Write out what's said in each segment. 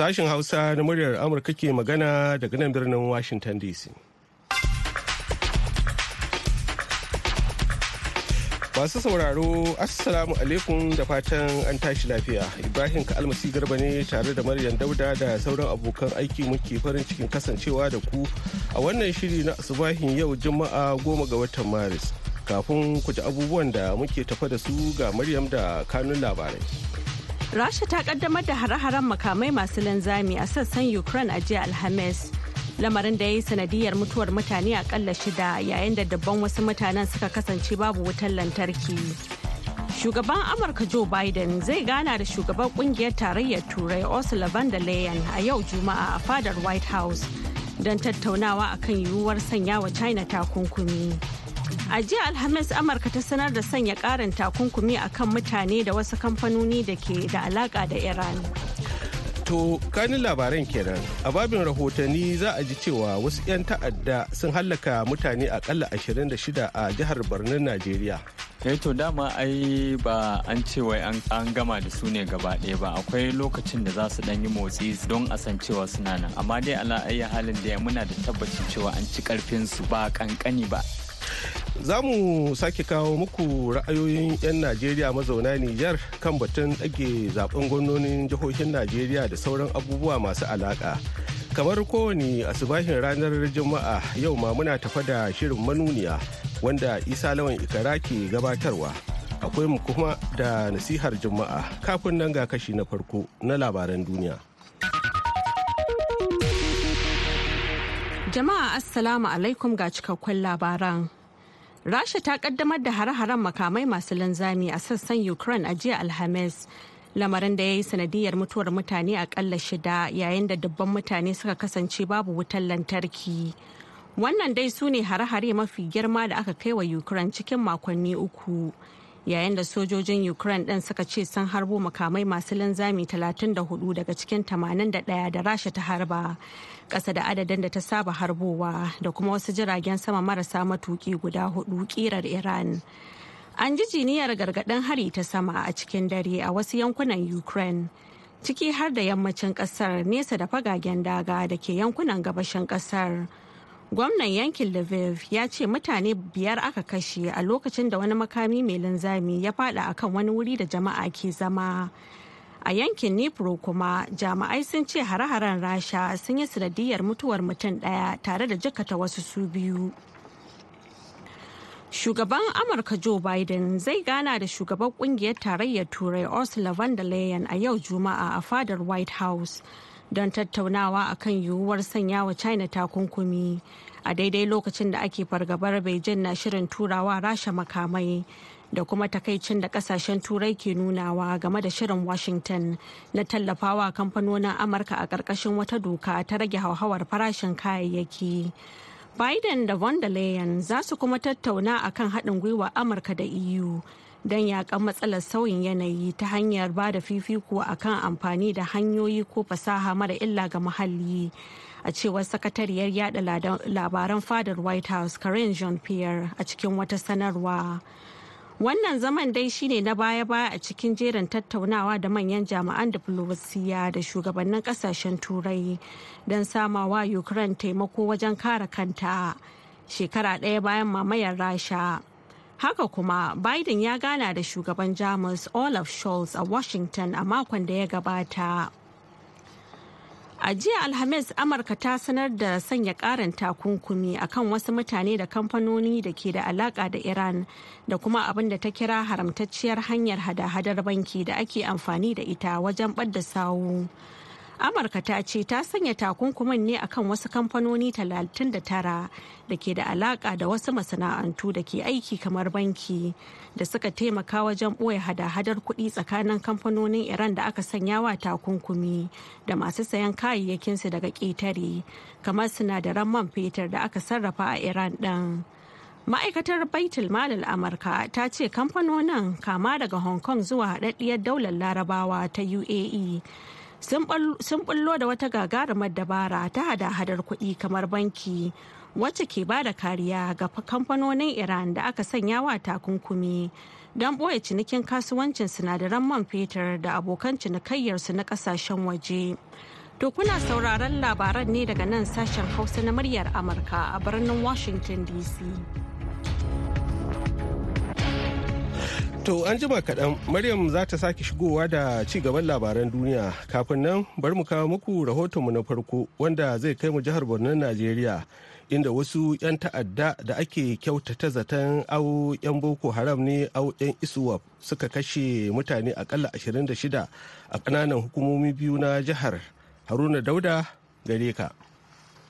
Sashen Hausa na muryar Amurka ke magana daga nan birnin Washington DC. Masu sauraro, Assalamu alaikum da fatan an tashi lafiya. Ibrahim Kalmasi Garba ne tare da Maryam Dauda da sauran abokan aiki muke farin cikin kasancewa da ku a wannan shiri na asubahin yau Juma'a goma ga watan Maris. Kafin ku ji abubuwan da muke tafa da su ga Maryam da kanun labarai. Rasha ta kaddamar da hare-haren makamai masu linzami a sassan Ukraine a jiya Alhamis. lamarin da ya yi sanadiyar mutuwar mutane akalla shida yayin da dabban wasu mutanen suka kasance babu wutar lantarki shugaban amurka joe biden zai gana da shugaban ƙungiyar tarayyar turai ursula von der leyen a yau juma'a a fadar white house don tattaunawa akan yiwuwar sanya wa china takunkumi a jiya alhamis amurka ta sanar da sanya karin takunkumi akan mutane da wasu kamfanoni da ke da alaka da iran. To kanin labaran kenan. A babin rahotanni za a ji cewa wasu 'yan ta'adda sun hallaka mutane akalla 26 a jihar Barnin Najeriya. eh to dama ai ba an ce wai an gama da su ne gaba ɗaya ba. Akwai lokacin da za su ɗan yi motsi don a san cewa suna nan. Amma dai ala halin da muna da tabbacin cewa an ci ƙarfin su ba kankani ba. Za mu sake kawo muku ra'ayoyin 'yan najeriya mazauna nijar kan batun ɗage zaɓen gwamnonin jihohin najeriya da sauran abubuwa masu alaƙa. Kamar kowane asubahin ranar juma'a yau ma muna tafa da shirin manuniya wanda isa lawan ikara ke gabatarwa. Akwai mu kuma da nasihar juma'a. Kafin nan ga kashi na farko na labaran duniya. Jama'a assalamu alaikum ga cikakkun labaran Rasha ta kaddamar da hare-haren makamai masu linzami a sassan Ukraine a jiya Alhamis. Lamarin da ya yi sanadiyar mutuwar mutane akalla shida yayin da dubban mutane suka kasance babu wutar lantarki. Wannan dai su ne hare-hare mafi girma da aka kai wa Ukraine cikin makonni uku. Yayin da sojojin Ukraine ɗin suka ce sun harbo makamai masu linzami 34 daga cikin 81 da Rasha ta harba. Ƙasa da adadin da ta saba harbowa da kuma wasu jiragen sama marasa matuki guda huɗu kirar iran. An ji jiniyar gargaɗin hari ta sama a cikin dare a wasu yankunan ukraine ciki har da yammacin ƙasar nesa da fagagen daga da ke yankunan gabashin ƙasar. Gwamnan yankin lviv ya ce mutane biyar aka kashe a lokacin da wani makami mai linzami ya fada akan wani wuri da jama'a ke zama. A yankin nipro kuma jami'ai sun ce hare-haren rasha sun yi sanadiyar mutuwar mutum ɗaya tare da jikata wasu su biyu. Shugaban amurka joe biden zai gana da shugaban ƙungiyar tarayyar turai ursula von der leyen a yau juma'a a fadar white house don tattaunawa akan yiwuwar sanya wa china takunkumi. A daidai lokacin da ake fargabar beijing na shirin turawa rasha makamai da kuma takaicin da ƙasashen turai ke nunawa game da shirin washington na tallafawa kamfanonin amurka a ƙarƙashin wata doka ta rage hauhawar farashin kayayyaki. Biden da von der leyen za su kuma tattauna akan haɗin gwiwa amurka da eu don yakan matsalar sauyin yanayi ta hanyar ba da fifiko akan amfani da hanyoyi ko fasaha mara illa ga muhalli. A cewar sakatariyar yada labaran fadar white house karen jean pierre a cikin wata sanarwa. Wannan zaman dai shine na baya-baya a cikin jerin tattaunawa da manyan jami'an diflomasiyya da shugabannin ƙasashen turai don samawa ukraine taimako wajen kare kanta shekara ɗaya bayan mamayar rasha. Haka kuma biden ya gana da shugaban jamus olaf scholz a washington a makon da ya gabata. A jiya Alhamis Amurka ta sanar da sanya karin takunkumi akan wasu mutane da kamfanoni da ke da alaka da Iran da kuma abin da ta kira haramtacciyar hanyar hada-hadar banki da ake amfani da ita wajen ɓadda sawu. Amurka ta ce ta sanya takunkumin ne akan wasu kamfanoni 39 da ke da alaka da wasu masana'antu da ke aiki kamar banki da suka taimaka wajen ɓoye hada-hadar kuɗi tsakanin kamfanonin Iran da aka sanya wa takunkumi da masu sayan kayayyakinsu daga ƙetare kamar sinadaran man fetur da aka sarrafa a Iran ɗin. ma'aikatar baitul malal amurka ta ce kamfanonin kama daga hong kong zuwa haɗaɗɗiyar daular larabawa ta uae sun bullo da wata gagarumar dabara ta hada-hadar kuɗi kamar banki wacce ke ba da kariya ga kamfanonin iran da aka sanya wa takunkumi don ɓoye cinikin kasuwancin sinadaran man fetur da abokan cinikayyarsu na ƙasashen waje To kuna sauraron labaran ne daga nan sashen Hausa na muryar Amurka a birnin Washington DC. To an jima kaɗan Maryam za ta sake shigowa da ci gaban labaran duniya kafin nan bari mu kawo muku rahotonmu na farko wanda zai kai mu jihar Borno Najeriya inda wasu 'yan ta'adda da ake kyautata zaton au 'yan boko haram ne au 'yan isuwa suka kashe mutane akalla 26 a ƙananan hukumomi biyu na jihar haruna dauda gare ka.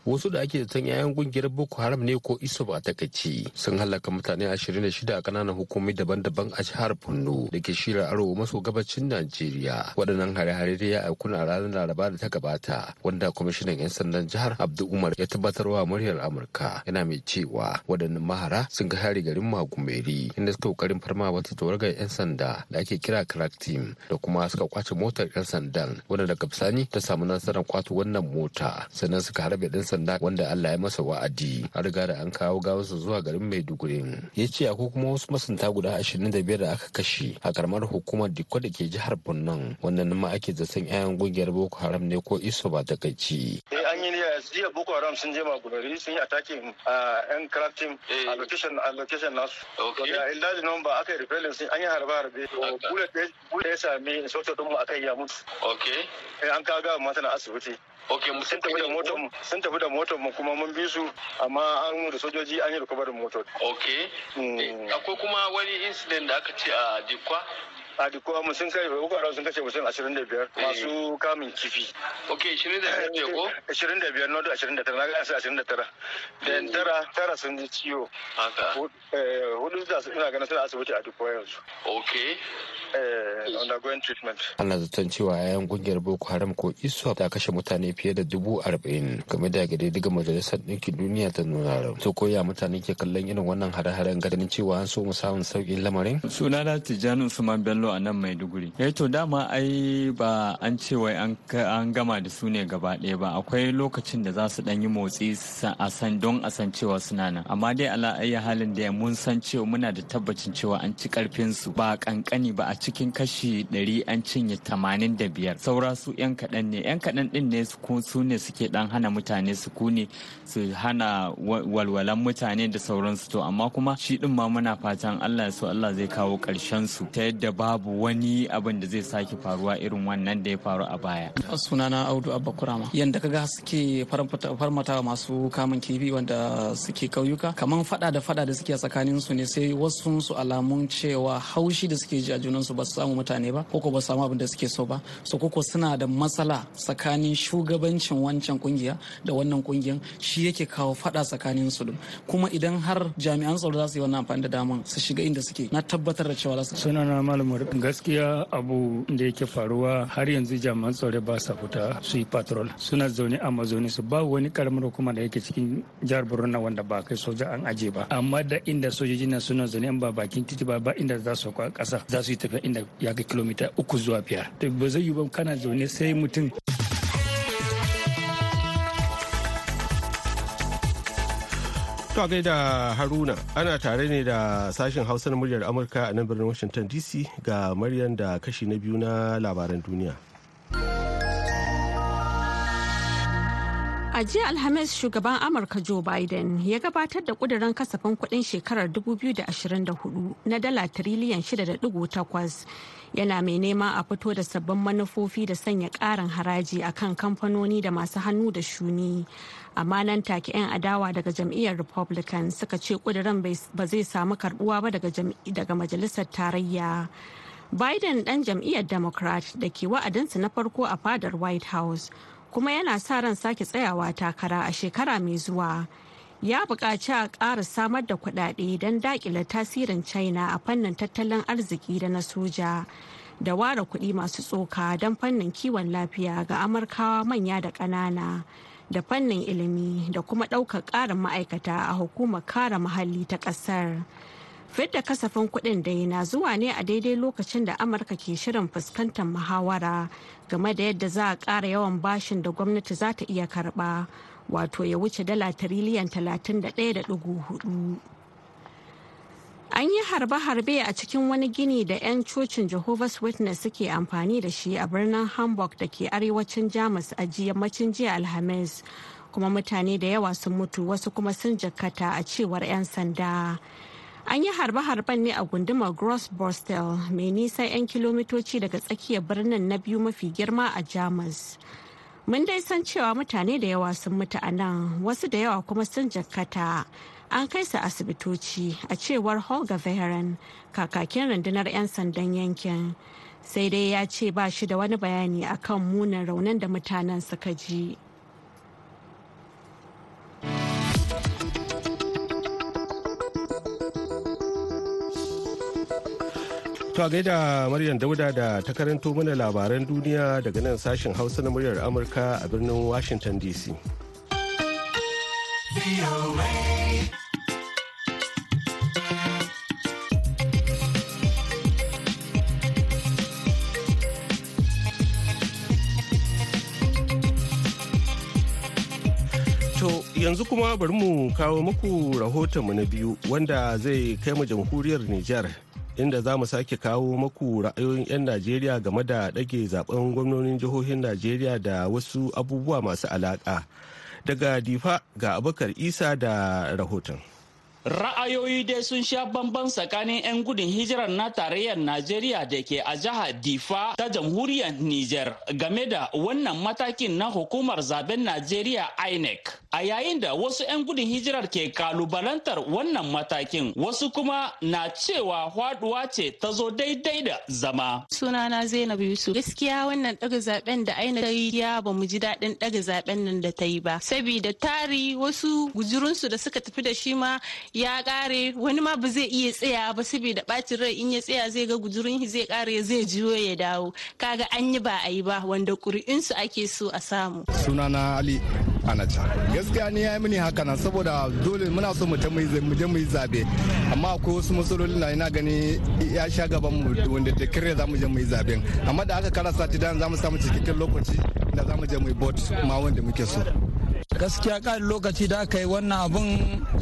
Wasu da ake zaton yayan ƙungiyar boko haram ne ko iso ba takaici sun halaka mutane 26 a ƙananan hukumomi daban-daban a jihar borno da ke shirar arewa maso gabacin najeriya. Waɗannan hare-hare da ya aiku a ranar laraba da ta gabata wanda kwamishinan 'yan sandan jihar abdu umar ya tabbatarwa muryar amurka. Yana mai cewa waɗannan mahara sun ga hari garin magumeri inda suka ƙoƙarin farma wata tawagar 'yan sanda da ake kira crack team da kuma suka ƙwace motar 'yan sandan wanda daga bisani ta samu nasarar kwato wannan mota sannan suka harbe ɗan sanda wanda Allah ya masa wa'adi an riga da an kawo gawarsa zuwa garin Maiduguri ya ce akwai kuma wasu masunta guda 25 da aka kashe a karamar hukumar Dikko da ke jihar Borno wannan ma ake zaton 'ya'yan gungiyar Boko Haram ne ko iso ba ta kaici. an yi jiya Boko Haram sun je Magumeri sun yi attacking a yan crafting a location a location nasu. Okay. Da illaji nan ba aka yi repelling sun an yi harbe harbe. Bullet ya sami inspector din mu akai ya mutu. Okay. An kawo gawa mata na asibiti. Ok sun tafi da motar mu sun tafi da motar mu kuma mun bi su amma an da sojoji an yi recovery motar. Ok. Akwai kuma wani incident da aka ce a dikwa? A dikwa mu sun kai boko haram sun kashe mutum 25 masu kamun kifi. Ok 25 ne ko? 25 no 29 na ga 29 da tara. Tara sun ji ciwo. Haka. Hudu da ina ganin suna asibiti a dikwa yanzu. Ok. Undergoing treatment. Ana zaton cewa yayan ƙungiyar boko haram ko iswap ta kashe mutane fiye da dubu arba'in game da gade daga majalisar ɗinkin duniya ta nuna to koya mutane ke kallon irin wannan hare-haren ganin cewa an so mu samun sauƙin lamarin? Sunana tijjani usman bello a nan maiduguri. Eh to dama ai ba an ce wai an gama da su ne gaba ɗaya ba. Akwai lokacin da za su ɗan yi motsi a san don a san cewa suna nan. Amma dai ala ayi halin da mun san cewa muna da tabbacin cewa an ci ƙarfin su. Ba kankani ba a cikin kashi ɗari an cinye tamanin da biyar. Saura su yan kaɗan ne. yan kaɗan ɗin ne su ne suke ɗan hana mutane su kune su hana walwalan mutane da sauransu. To amma kuma shi ɗin ma muna fatan Allah ya so Allah zai kawo ƙarshen su. Ta yadda babu wani abin da zai sake faruwa irin wannan da ya faru a baya. sunana audu abba kurama. Yanda kaga suke farmata masu kamun kifi wanda suke kauyuka kamar fada da fada da suke tsakanin su ne sai wasu su alamun cewa haushi da suke ji a junan su ba su samu mutane ba ko ba su samu abin da suke so ba. So koko suna da matsala tsakanin shugabancin wancan ƙungiya da wannan kungiyan shi yake kawo fada tsakanin su kuma idan har jami'an tsaro za su yi wannan amfani da daman su shiga inda suke na tabbatar da cewa za su sunana malam gaskiya abu da yake faruwa har yanzu jami'an tsaro ba sa fita su yi patrol. Suna zaune a mazauni su ba wani karamar hukuma da yake cikin jihar borno wanda ba kai soja an aje ba. Amma da inda sojoji na suna zaune ba bakin titi ba ba inda za su kwa kasa za su yi tafiya inda ya ga kilomita uku zuwa biyar. To ba zai yi ba kana zaune sai mutum To gaida Haruna ana tare ne da sashen Hausa na muryar Amurka a nan birnin Washington DC ga Maryam da kashi na biyu na labaran duniya. A jiya Alhamis shugaban Amurka Joe Biden ya gabatar da kudirin kasafin kuɗin shekarar 2024 na dala tiriliyan 6.8 yana mai nema a fito da sabbin manufofi da sanya karin haraji a kan kamfanoni da masu hannu da shuni. Amma nan take 'yan adawa daga jam'iyyar Republican suka ce kudirin ba zai samu karbuwa ba daga majalisar tarayya. Biden dan jam'iyyar Democrat da ke wa'adinsa na farko a fadar White House kuma yana sa ran sake tsayawa takara a shekara mai zuwa ya buƙaci a ƙara samar da kuɗaɗe don daƙile tasirin china a fannin tattalin arziki da na soja da ware kuɗi masu tsoka don fannin kiwon lafiya ga amurkawa manya da ƙanana da fannin ilimi da kuma ɗaukar ƙarin ma'aikata a hukumar kare muhalli ta ƙasar. fidda kasafin kuɗin dai na zuwa ne a daidai lokacin da amurka ke shirin fuskantar muhawara game da yadda za a ƙara yawan bashin da gwamnati za ta iya karɓa wato ya wuce dala tiriliyan 31.4 a An yi harbe-harbe a cikin wani gini da 'yan cocin Jehovah's Witness suke amfani da shi a birnin Hamburg da ke arewacin Jamus a yammacin jiya Alhamis. Kuma mutane da yawa sun mutu wasu kuma sun jakkata a cewar 'yan sanda. An yi harbe-harben ne a gundumar Gross Borstel mai nisan 'yan kilomitoci daga tsakiyar birnin na biyu mafi girma a Jamus. Mun dai san cewa mutane da yawa sun mutu a nan wasu da yawa kuma sun jakkata. an kai su asibitoci a cewar holga Veheren kakakin rundunar 'yan sandan yankin sai dai ya ce ba shi da wani bayani akan munin raunin da mutanen suka ji. To gaida Maryam Dauda da ta karanto mana labaran duniya daga nan sashen Hausa na muryar Amurka a birnin Washington DC. yanzu kuma bari mu kawo muku rahotonmu na biyu wanda zai kai mu jamhuriyar Nijar inda za mu sake kawo muku ra'ayoyin 'yan Najeriya game da ɗage zaɓen gwamnonin jihohin Najeriya da wasu abubuwa masu alaƙa. Daga Difa ga Abubakar Isa da rahoton. Ra'ayoyi dai sun sha bamban tsakanin 'yan gudun hijirar na tarayyar Najeriya da ke a jihar Difa ta jamhuriyar Nijar game da wannan matakin na hukumar zaɓen Najeriya INEC. A yayin da wasu 'yan gudun hijirar ke kalubalantar wannan matakin wasu kuma na cewa faɗuwa ce ta zo daidai da zama. Sunana Zainab Yusuf. Gaskiya wannan ɗaga zaɓen da INEC ta yi ya ba mu ji daɗin ɗaga zaɓen nan da ta yi ba. Sabida tari wasu gujurunsu da suka tafi da shi ma ya kare wani ma ba zai iya tsaya ba saboda bacin rai in ya tsaya zai ga guzurin zai kare zai jiyo ya dawo. Kaga an yi ba a yi ba wanda ƙuri'insu ake so a samu. Sunana ali anacha. Gaskiya ni ya yi mini haka nan saboda dole muna so mu je mu yi zaɓe amma akwai wasu matsaloli na ina gani ya sha gaban mu wanda da kire za mu je mu yi zaɓen amma da aka kara sati dan za mu samu cikakken lokaci da za mu je mu yi bot ma wanda muke so. Gaskiya kan lokaci da aka yi wannan abun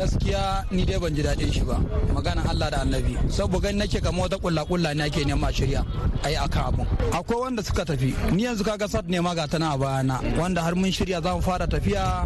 gaskiya ni dai ban ji daɗin shi ba. Maganan Allah da annabi. Saboda gani nake kamar wata kulla kulla ne ake nema shirya ayi akan abun. Akwai wanda suka tafi. Ni yanzu kaga sat ne ma ga tana a bayana wanda har mun shirya za mu fara tafiya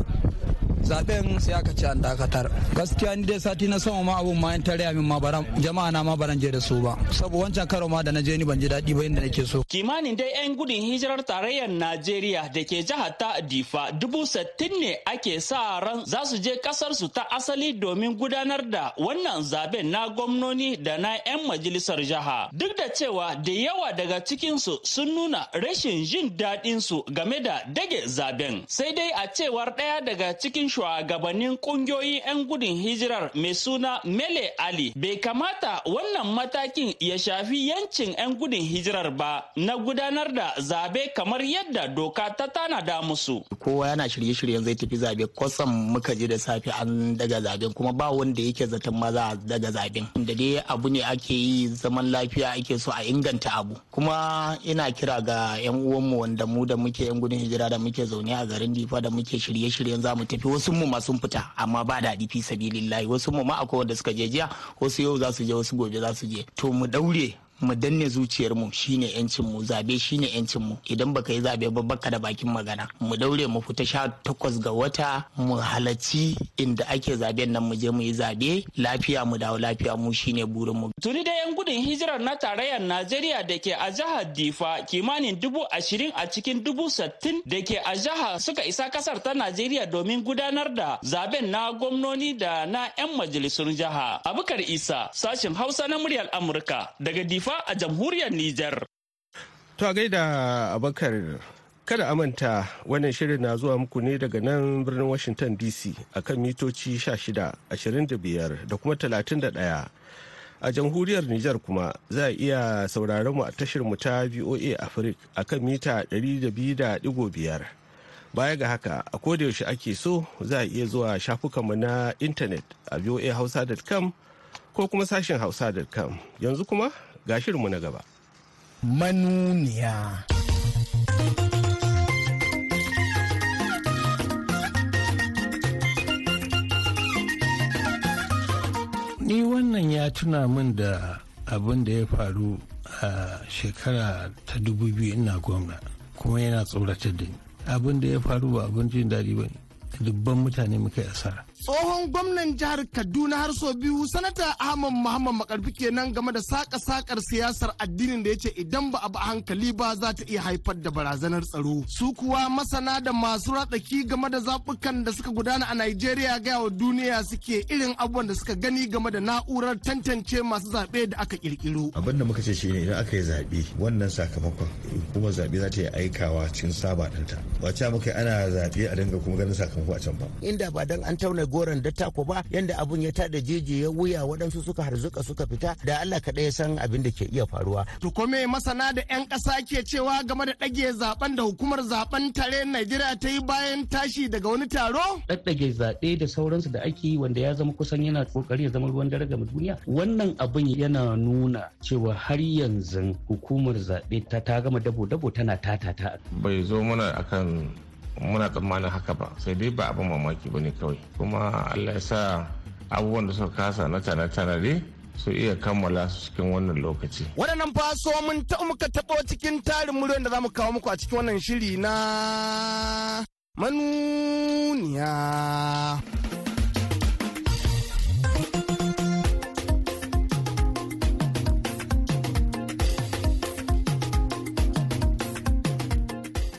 zaɓen sai aka ci an dakatar. Gaskiya ni dai sati na sama ma abun ma yan tare min ma baran jama'a na ma baran je da su ba. Saboda wancan karo ma da na je ni ban ji daɗi ba inda nake so. Kimanin dai yan gudun hijirar tarayyar Najeriya da ke jihar ta Difa dubu sittin ne ake sa ran za su je ƙasar su ta asali domin gudanar da wannan zaɓen na gwamnoni da na yan majalisar jiha. Duk da cewa da yawa daga cikin su sun nuna rashin jin daɗin su game da dage zaɓen. Sai dai a cewar ɗaya daga cikin shugabannin ƙungiyoyin 'yan gudun hijirar mai suna Mele Ali bai kamata wannan matakin ya shafi yancin 'yan gudun hijirar ba na gudanar da zaɓe kamar yadda doka ta tanada musu. Kowa yana shirye-shiryen zai tafi zaɓe kwatsam muka je da safe an daga zaɓen kuma ba wanda yake zaton ma za a daga zaɓen. Da dai abu ne ake yi zaman lafiya ake so a inganta abu. Kuma ina kira ga 'yan uwanmu wanda mu da muke 'yan gudun hijira da muke zaune a garin Difa da muke shirye-shiryen za mu tafi wasu mu ma sun fita amma ba daɗi fi sabilillahi. Wasu mu ma akwai wanda suka je jiya wasu yau za su je wasu gobe za su je. To mu daure mu danne zuciyar mu shine yancin mu zaɓe shine yancin mu. Idan baka yi zaɓe ba baka da bakin magana. Mu daure mu fita sha takwas ga wata mu halarci inda ake zaɓen nan mu je mu yi zaɓe. Lafiya mu dawo lafiya mu shine burin mu. Tuni da yan gudun hijirar na tarayyar Najeriya da ke a jihar Difa kimanin dubu ashirin a cikin dubu sittin da ke a jihar suka isa ƙasar ta Najeriya domin gudanar da zaɓen na gwamnoni da na 'yan majalisun jiha. Abukar Isa sashen Hausa na muryar Amurka daga Difa a jamhuriyar Nijar. To a gaida Abakar kada a manta wannan shirin na zuwa muku ne daga nan birnin Washington DC akan mitoci 16, 25 da kuma 31. A jamhuriyar Nijar kuma za a iya sauraron mu a tashar mu ta VOA Africa akan mita 200.5. Baya ga haka a yaushe ake so za a iya zuwa shafukanmu na intanet a voahausa.com ko kuma sashen hausa.com yanzu kuma ga shirinmu na gaba. Manuniya. ni wannan ya tuna min da abin da ya faru a shekara ta dubu biyu ina gwamna kuma yana tsoratar da ni abin da ya faru ba abin jin daɗi ba ne dubban mutane muka yi asara tsohon gwamnan jihar kaduna har sau biyu sanata ahmad muhammad makarfi kenan game da saka sakar siyasar addinin da ya ce idan ba a ba hankali ba za ta iya haifar da barazanar tsaro. Su kuwa masana da masu ratsaki game da zabukan da suka gudana a nigeria gaya wa duniya suke irin abubuwan da suka gani game da na'urar tantance masu zaɓe da aka kirkiro abin da muka ce shine idan aka yi zaɓe wannan sakamakon kuma zaɓe za ta yi aikawa cikin saba ɗinta. Ba ce muka ana zaɓe a dinga kuma ganin sakamako a can ba. Inda ba dan an tauna goron dattako ba yanda abun ya tada jeje ya wuya waɗansu suka harzuka suka fita da Allah kaɗai ya san abin da ke iya faruwa. To kome masana da 'yan ƙasa ke cewa game da ɗage zaɓen da hukumar zaɓen tare Najeriya ta yi bayan tashi daga wani taro? Ɗaɗɗage zaɓe da sauransu da ake yi wanda ya zama kusan yana ƙoƙari ya zama ruwan dare ga duniya. Wannan abin yana nuna cewa har yanzu hukumar zaɓe ta ta gama dabo-dabo tana tatata. Bai zo mana akan muna tsammanin haka ba sai dai ba abin mamaki ba ne kawai kuma allah ya sa abubuwan da suka kasa na tane-tanade su iya kammala su cikin wannan lokaci. Waɗannan faso mun ta muka taɓo cikin tarin muryoyin da za mu kawo muku a cikin wannan shiri na manuniya.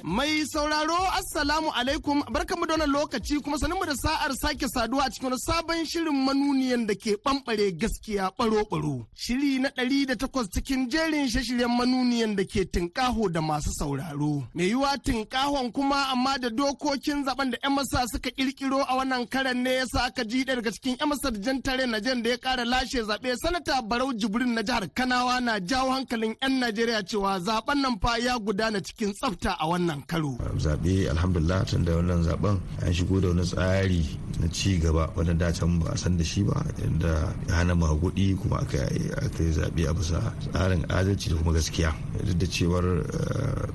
Mai sauraro Assalamu alaikum barkamu da wannan lokaci kuma sanin da sa'ar sake saduwa a cikin wani sabon shirin manuniyan da ke bambare gaskiya baro-baro. Shiri na ɗari da takwas cikin jerin shashiryen manuniyan da ke tinkaho da masu sauraro. Mai yiwa tinkahon kuma amma da dokokin zaɓen da 'yan masa suka kirkiro a wannan karan ne yasa aka ji daga cikin 'yan masa jan tare na jan da ya kara lashe zaɓe sanata Barau Jibrin na jihar Kanawa na jawo hankalin 'yan Najeriya cewa zaɓen nan fa ya gudana cikin tsafta a wannan karo. Zaɓe alhamdulillah tun da wannan zaɓen an shigo da wani tsari na ci gaba wanda da can ba a san da shi ba inda hana magudi kuma aka yi zaɓe a bisa tsarin adalci da kuma gaskiya. Duk da cewar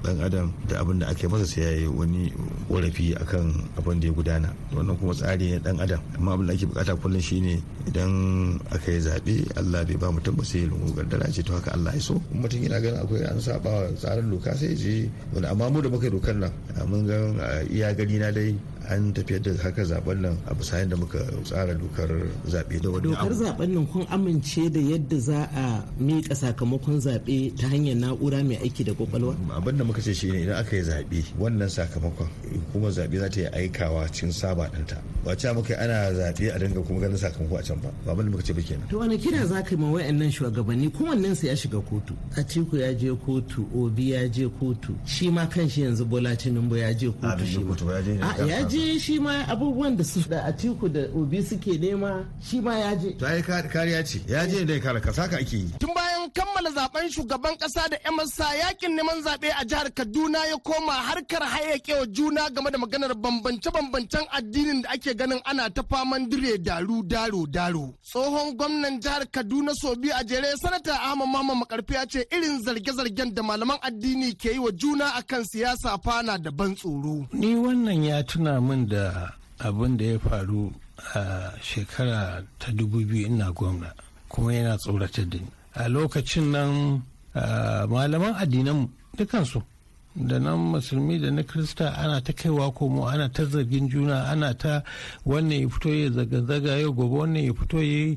dan adam da abin da yi masa sai ya yi wani korafi akan abin da ya gudana. Wannan kuma tsari ne dan adam. Amma abin da ake buƙata kullum shine idan aka yi zaɓe Allah bai ba mutum ba sai lungu gardara ce to haka Allah ya so. Mutum yana ganin akwai an saba tsarin doka sai je wani amma mu da muka dokar nan mun ga iya gani na dai. An tafiyar da haka zaɓen nan a bisa yadda muka tsara dokar zaɓe da wani dokar zaɓen nan kun amince da yadda za a miƙa sakamakon zaɓe ta hanyar na'ura mai aiki da ƙwaƙwalwa abin da muka ce shi ne idan aka yi zaɓe wannan sakamakon kuma zaɓe za ta yi aikawa cikin saba ɗinta. Ba ce muka ana zaɓe a dinga kuma ganin sakamako a can ba. Ba abin da muka ce ba kenan. To wani kira za ka yi ma wayannan shugabanni? Kowannen su ya shiga kotu? Atiku ya je kotu obi ya je kotu shi ma kanshi yanzu bola tinubu ya je kotu shi ma. ya je shi ma abubuwan da su da atiku da obi suke nema shi ma ya je. To ai kariya ce. Ya je da kare kasa ka ake yi. Tun bayan kammala zaɓen shugaban kasa da yan masa yaƙin neman zaɓe a jihar kaduna ya koma harkar hayyakewa juna game da maganar bambance-bambancen addinin da ake ganin ana ta faman dire daru daro daro. Tsohon gwamnan jihar kaduna sobi a jere sanata ahmad mama makarfi ya ce irin zarge-zargen da malaman addini ke yi wa juna akan siyasa fana da ban tsoro. Ni wannan ya tuna min da abin da ya faru a shekara ta dubu biyu ina gwamna kuma yana tsoratar da ni. A lokacin nan malaman addinan dukansu da nan musulmi da na krista ana ta kaiwa komo ana ta zargin juna ana ta wannan ya fito ya zaga-zaga yau gobe wannan ya fito ya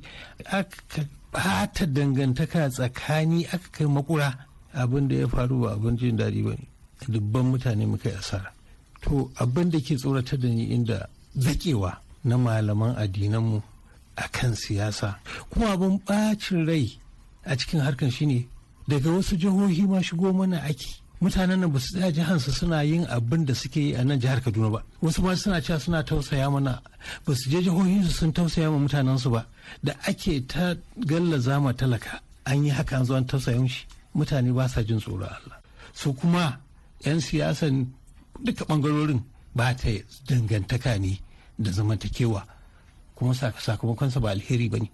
aka bata dangantaka tsakani aka kai makura abin da ya faru ba abin jin daɗi ba ne. Dubban mutane muka yi asara. To abin da ke tsoratar da ni inda zakewa na malaman addinanmu a kan siyasa kuma abin bacin rai a cikin harkar shine daga wasu jihohi ma shigo mana ake. Mutanen nan ba su tsaya jihansu suna yin abin da suke yi a nan jihar kaduna ba. Wasu ma suna cewa suna tausaya mana. Ba su je jihohinsu sun tausaya ma mutanensu ba. Da ake ta gallaza ma talaka an yi haka an zo an tausaya shi mutane ba sa jin tsoro Allah. Su kuma 'yan siyasan duka ɓangarorin ba ta dangantaka ne da zamantakewa kuma sakamakonsa ba alheri ba ne.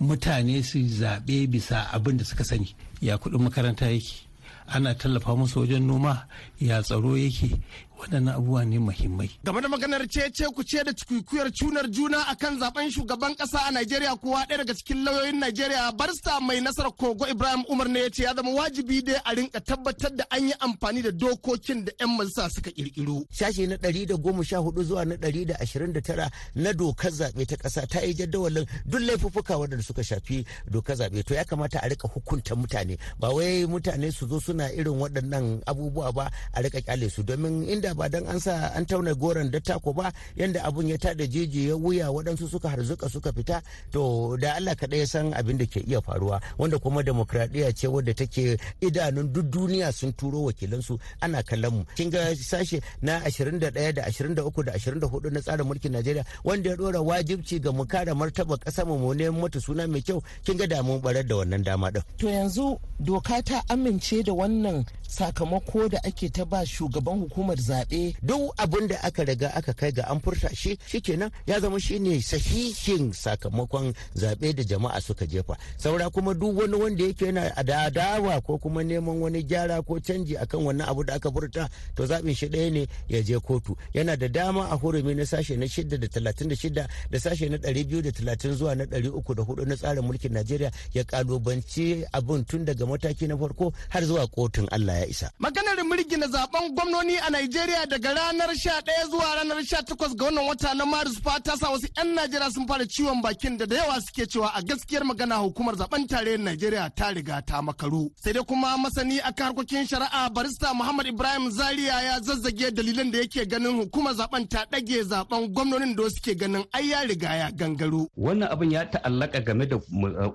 Mutane su zaɓe bisa abin da suka sani ya kuɗin makaranta yake ana tallafa musu wajen noma ya tsaro yake waɗannan abubuwa ne muhimmai. Game da maganar cece ku ce da cikikuyar cunar juna akan zaɓen shugaban kasa a Najeriya kuwa ɗaya daga cikin lauyoyin Najeriya barista mai nasarar kogo Ibrahim Umar ne ya ce ya zama wajibi dai a rinka tabbatar da an yi amfani da dokokin da 'yan majalisa suka kirkiro. Sashi na ɗari da goma sha huɗu zuwa na ɗari da ashirin da tara na dokar zaɓe ta ƙasa ta yi jadawalin duk laifuffuka waɗanda suka shafi dokar zaɓe. To ya kamata a riƙa hukunta mutane. Ba wai mutane su zo suna irin waɗannan abubuwa ba a riƙa ƙyale su. Domin inda ba dan an sa an tauna goron dattako ba yanda abun ya tada jeji ya wuya waɗansu suka harzuka suka fita. To da Allah kaɗai ya san abin da ke iya faruwa wanda kuma demokradiyya ce wadda take idanun duk duniya sun turo wakilansu ana kallon mu. Kin ga sashe na 21 da 23 da 24 na tsarin mulkin Najeriya wanda ya dora wajibci ga mu kare martaba ƙasar mu ne mata suna mai kyau. Kin ga da mun barar da wannan dama din to yanzu doka ta amince da wannan sakamako da ake ta ba shugaban hukumar zaɓe. Duk abin da aka riga aka kai ga an furta shi shikenan ya zama shine sahihin sakamakon zaɓe da jama'a suka jefa. Saura kuma duk wani wanda yake yana adawa ko kuma neman wani gyara ko canji akan wannan abu da aka furta to zaɓin shi ɗaya ne ya je kotu. Yana da dama a hurumi na sashe na shida da talatin da shida da sashe na ɗari biyu da talatin zuwa na ɗari uku da huɗu na tsarin mulkin najeriya ya kalubanci abin tun daga mataki na farko har zuwa kotun allah ya isa. Maganar na zaɓen gwamnoni a Najeriya daga ranar 11 zuwa ranar 18 ga wannan wata na Maris fa ta sa wasu 'yan Najeriya sun fara ciwon bakin da da yawa suke cewa a gaskiyar magana hukumar zaɓen tarayyar Najeriya ta riga ta makaru. Sai dai kuma masani akan harkokin shari'a barista Muhammad Ibrahim Zaria ya zazzage dalilan da yake ganin hukumar zaɓen ta ɗage zaɓen gwamnonin da suke ganin ai ya riga ya gangaro. Wannan abin ya ta'allaka game da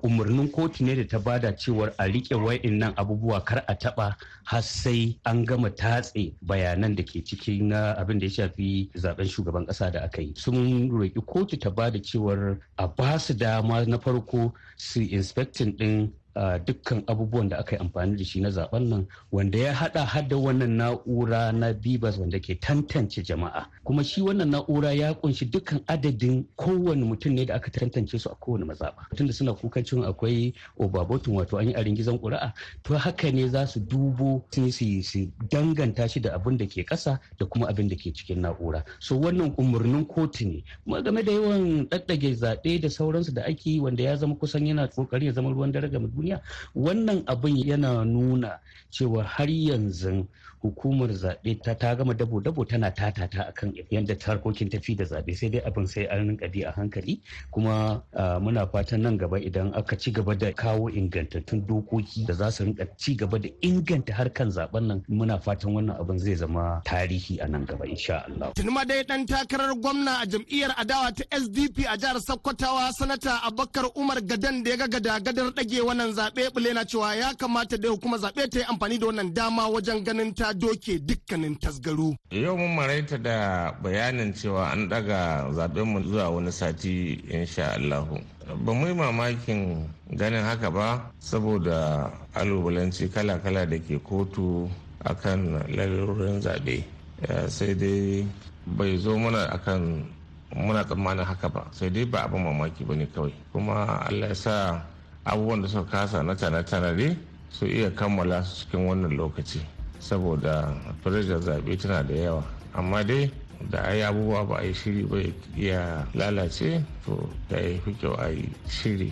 umarnin kotu ne da ta ba da cewar a riƙe wa'innan abubuwa kar a taɓa har sai an gama tatse bayanan da ke ciki na abin da ya shafi zaɓen shugaban kasa da aka yi. Sun roƙi kotu ta ba da cewar a ba su dama na farko su inspecting din dukkan abubuwan da aka yi amfani da shi na zaɓen nan wanda ya hada hada wannan na'ura na bibas wanda ke tantance jama'a. Kuma shi wannan na'ura ya ƙunshi dukkan adadin kowane mutum ne da aka tantance su a kowane mazaɓa. Tunda suna kukan cewa akwai obabotun wato an yi a ringizan ƙuri'a to haka ne za su dubo su danganta shi da abin da ke ƙasa da kuma abin da ke cikin na'ura. So wannan umarnin kotu ne. Game da yawan ɗaɗɗage zaɓe da sauransu da ake yi wanda ya zama kusan yana ƙoƙari ya zama ruwan dare ga duniya wannan abin yana nuna cewa har yanzu hukumar zaɓe ta ta gama dabo dabo tana tatata akan yadda harkokin tafi da zaɓe sai dai abin sai an rinka bi a hankali kuma muna fatan nan gaba idan aka ci gaba da kawo ingantattun dokoki da za su rinka ci gaba da inganta harkan zaɓen nan muna fatan wannan abin zai zama tarihi a nan gaba insha Allah. Tunuma dai dan takarar gwamna a jam'iyyar adawa ta SDP a jihar Sokotawa sanata Abubakar Umar Gadan da ya ga gada gadar dage wannan zaɓe bule na cewa ya kamata da hukumar zaɓe ta yi amfani da wannan dama wajen ganin ta doke dukkanin tasgaro. Yau mun maraita da bayanin cewa an daga zaɓen mu zuwa wani sati insha Allahu. Ba mu yi mamakin ganin haka ba saboda alubalanci kala-kala da ke kotu akan lalurorin zaɓe. Sai dai bai zo mana akan muna tsammanin haka ba sai dai ba abin mamaki ba ne kawai kuma allah ya sa abubuwan da suka kasa na tane-tanade su iya kammala su cikin wannan lokaci. Saboda firajar zaɓe tana da yawa. Amma dai da a yi abubuwa ba a yi shiri ba ya lalace to da ya fi kyau a yi shiri.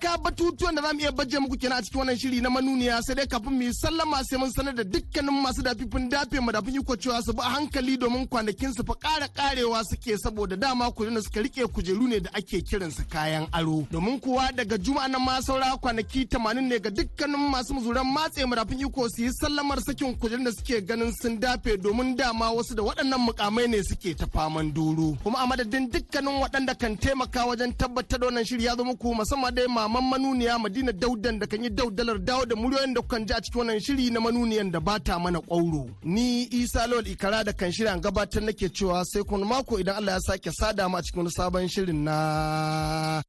Iyaka batutuwan da za mu iya baje muku kenan a cikin wannan shiri na manuniya. Sai dai kafin mu yi sallama sai mun sanar da dukkanin masu dafifin dafe mu dafin iko cewa su bi a hankali domin kwanakin su fa ƙara ƙarewa suke saboda dama kujerun da suka riƙe kujeru ne da ake kiran su kayan aro. Domin kuwa daga juma'a nan ma saura kwanaki 80 ne ga dukkanin masu muzuran matse mu dafin iko su yi sallamar sakin kujerun da suke ganin sun dafe domin dama wasu da waɗannan mukamai ne suke ta faman doro. Kuma a madadin dukkanin waɗanda kan taimaka wajen tabbatar da wannan shiri ya zo muku musamman dai maman manuniya madina daudan da kan yi daudalar dawo da muryoyin da kukan ji a cikin wannan shiri na manuniyan da bata mana kwauro ni isa lawal ikara da kan shirya gabatar nake cewa sai kuma mako idan allah ya sake sada mu a cikin wani sabon shirin na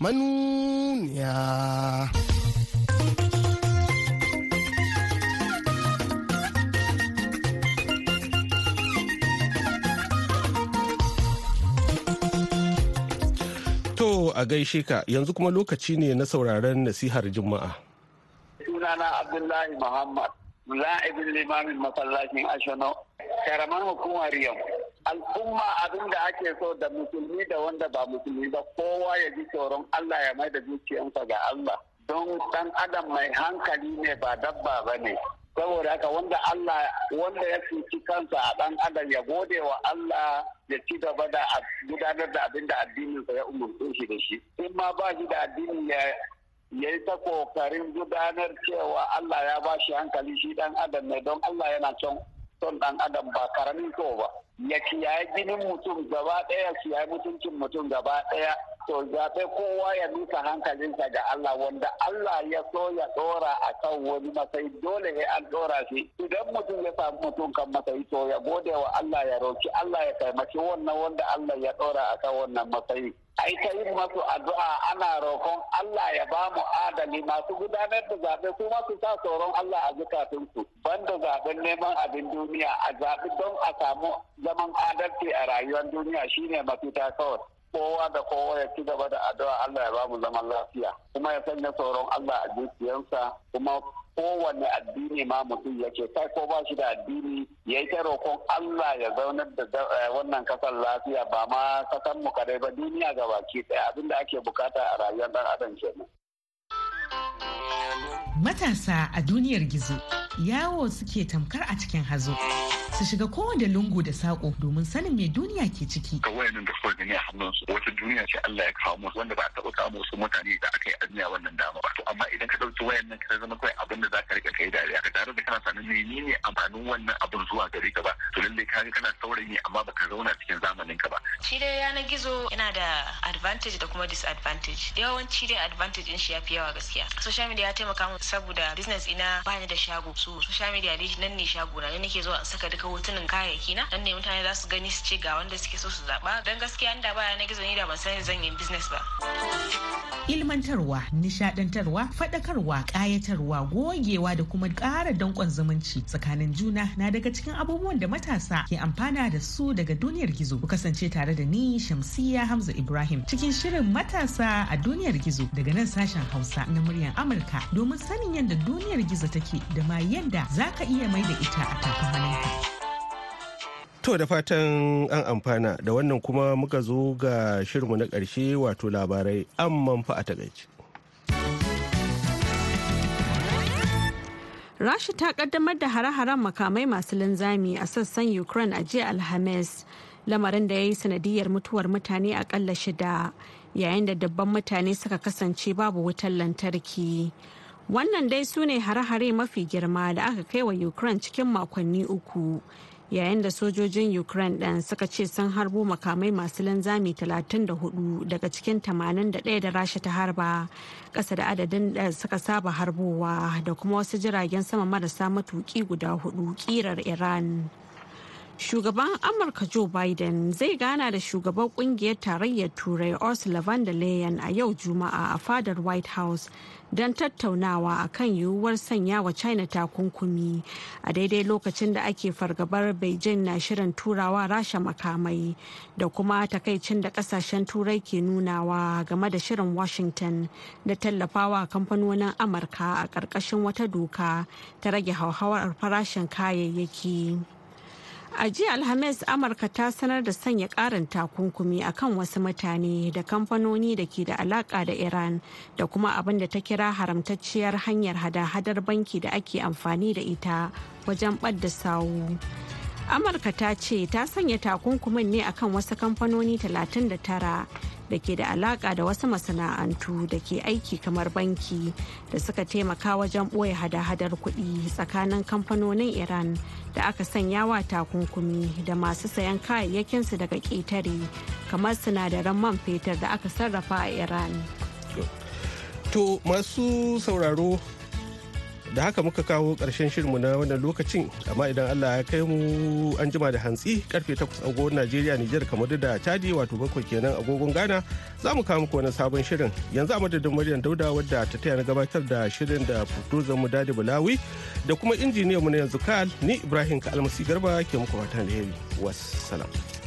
manuniya. A gaishe ka. Yanzu kuma lokaci ne na sauraron nasihar juma'a. Sunana abdullahi muhammad la'ibin limamin masallacin ashano karaman hukumar yau al'umma abin da ake so da musulmi da wanda ba musulmi ba kowa ya ji tsoron allah ya mai da zuciyarsa ga allah. Don dan adam mai hankali ne ba dabba ba ne. Saboda haka wanda allah wanda ya cuci kansa a dan adam ya gode wa allah ya ci gaba da gudanar da abin da addininsa ya umarce shi da shi. In ma ba shi da addini ya ya yi ta ƙoƙarin gudanar cewa Allah ya ba shi hankali shi dan adam ne don Allah yana son son dan adam ba ƙaramin so ba. Ya kiyaye jinin mutum gaba ɗaya kiyaye mutuncin mutum gaba ɗaya. To zaɓe kowa ya nuka hankalinsa ga Allah wanda Allah ya so ya ɗora a kan wani matsayi dole ne an ɗora shi. Idan mutum ya samu mutum kan matsayi to ya gode wa Allah ya roki Allah ya taimaki wannan wanda Allah ya ɗora a kan wannan matsayi. Ai ta yin masu addu'a ana roƙon Allah ya ba mu adali. Masu gudanar da zaɓe su masu sa tsoron Allah a zukatunsu. Banda zaɓen neman abin duniya a zaɓi don a samu zaman adalci a rayuwar duniya shine mafita kawai. Kowa da kowa ya ci gaba da addu'a Allah ya ba mu zaman lafiya kuma ya sanya tsoron Allah a zuciyarsa kuma kowane addini ma mutum yake kai ko ba shi da addini ya yi ta roƙon Allah ya zaunar da wannan ƙasar lafiya ba ma ƙasar mu kadai ba duniya ga baki ɗaya abin da ake buƙata a rayuwar ɗan adam kenan. Matasa a duniyar gizo yawo suke tamkar a cikin hazo. Su shiga kowane lungu da saƙo domin sanin me duniya ke ciki. Ga wayannan da suka gani a hannunsu wata duniya ce Allah ya kawo musu wanda ba a taɓa kawo musu mutane da aka yi azmiya wannan dama ba. To amma idan ka ɗauki wayannan ka zama kawai abin da za ka riƙa kai dariya ka tare da kana sanin menene amfanin wannan abin zuwa gare ka ba. To lallai ka ga kana saurayi amma baka zauna cikin zamanin ka ba. Shi dai yanar gizo yana da advantage da kuma disadvantage. Yawanci dai advantage din shi ya fi yawa gaskiya. Social media ya taimaka mu saboda business ina bani da shago so social media dai nan ne shago na ne nake zuwa in saka duka hotunan kayayyaki na nan ne mutane za su gani su ce ga wanda suke so su zaba dan gaskiya inda baya na gizo ni da ban san zan yi business ba. Ilmantarwa nishadantarwa fadakarwa kayatarwa gogewa da kuma ƙara danƙon zumunci tsakanin juna na daga cikin abubuwan da matasa ke amfana da su daga duniyar gizo. Ku kasance tare da ni shamsiya hamza ibrahim cikin shirin matasa a duniyar gizo daga nan sashen hausa na muryar amurka. Domin sanin yadda duniyar gizo take da ma yadda za ka iya mai da ita a hannunka. To da fatan an amfana da wannan kuma muka zo ga shirinmu na ƙarshe wato labarai amman fa a taƙaice. Rasha ta kaddamar da hare-haren makamai masu linzami a sassan Ukraine a jiya Alhamis, lamarin da ya yi sanadiyar mutuwar mutane akalla shida, yayin da dabban mutane suka kasance babu wutar lantarki. Wannan dai su ne hare-hare mafi girma da aka kai wa Ukraine cikin makonni uku. Yayin da sojojin Ukraine ɗin suka ce sun harbo makamai masu linzami 34 daga cikin 81 da rasha ta harba ƙasa da adadin da suka saba harbowa da kuma wasu jiragen sama marasa matuƙi guda huɗu ƙirar Iran. Shugaban Amurka Joe Biden zai gana da shugaban ƙungiyar tarayyar Turai Ursula von der Leyen a yau Juma'a a fadar White House don tattaunawa a kan yiwuwar sanya wa China takunkumi a daidai lokacin da ake fargabar Beijing na shirin turawa rasha makamai da kuma takaicin da ƙasashen Turai ke nunawa game da shirin Washington da tallafawa kamfanonin Amurka a ƙarƙashin wata doka ta rage hauhawar farashin kayayyaki. A jiya Alhamis Amurka ta sanar da sanya karin takunkumi akan wasu mutane da kamfanoni da ke da alaka da Iran da kuma abin da ta kira haramtacciyar hanyar hada-hadar banki da ake amfani da ita wajen ɓadda sawu. Amurka ta ce ta sanya takunkumin ne akan wasu kamfanoni 39 da ke da alaka da wasu masana'antu da ke aiki kamar banki da suka taimaka wajen ɓoye hada-hadar kuɗi tsakanin kamfanonin iran da aka sanya wa takunkumi da masu sayan kayayyakinsu daga ƙetare kamar sinadaran man fetur da aka sarrafa a iran. To masu sauraro da haka muka kawo ƙarshen shirinmu na wannan lokacin amma idan allah ya kai mu an jima da hantsi ƙarfe 8 agogon najeriya nijar kamar da chadi wato bakwai kenan agogon ghana za mu kawo muku wani sabon shirin. Yanzu a madadin maryam dauda wadda ta taya na gabatar da shirin da producer mu daɗi bulawi da kuma injiniyan mu na yanzu kal ni ibrahim ka almasi garba ke muku fatan alheri. Wassalam.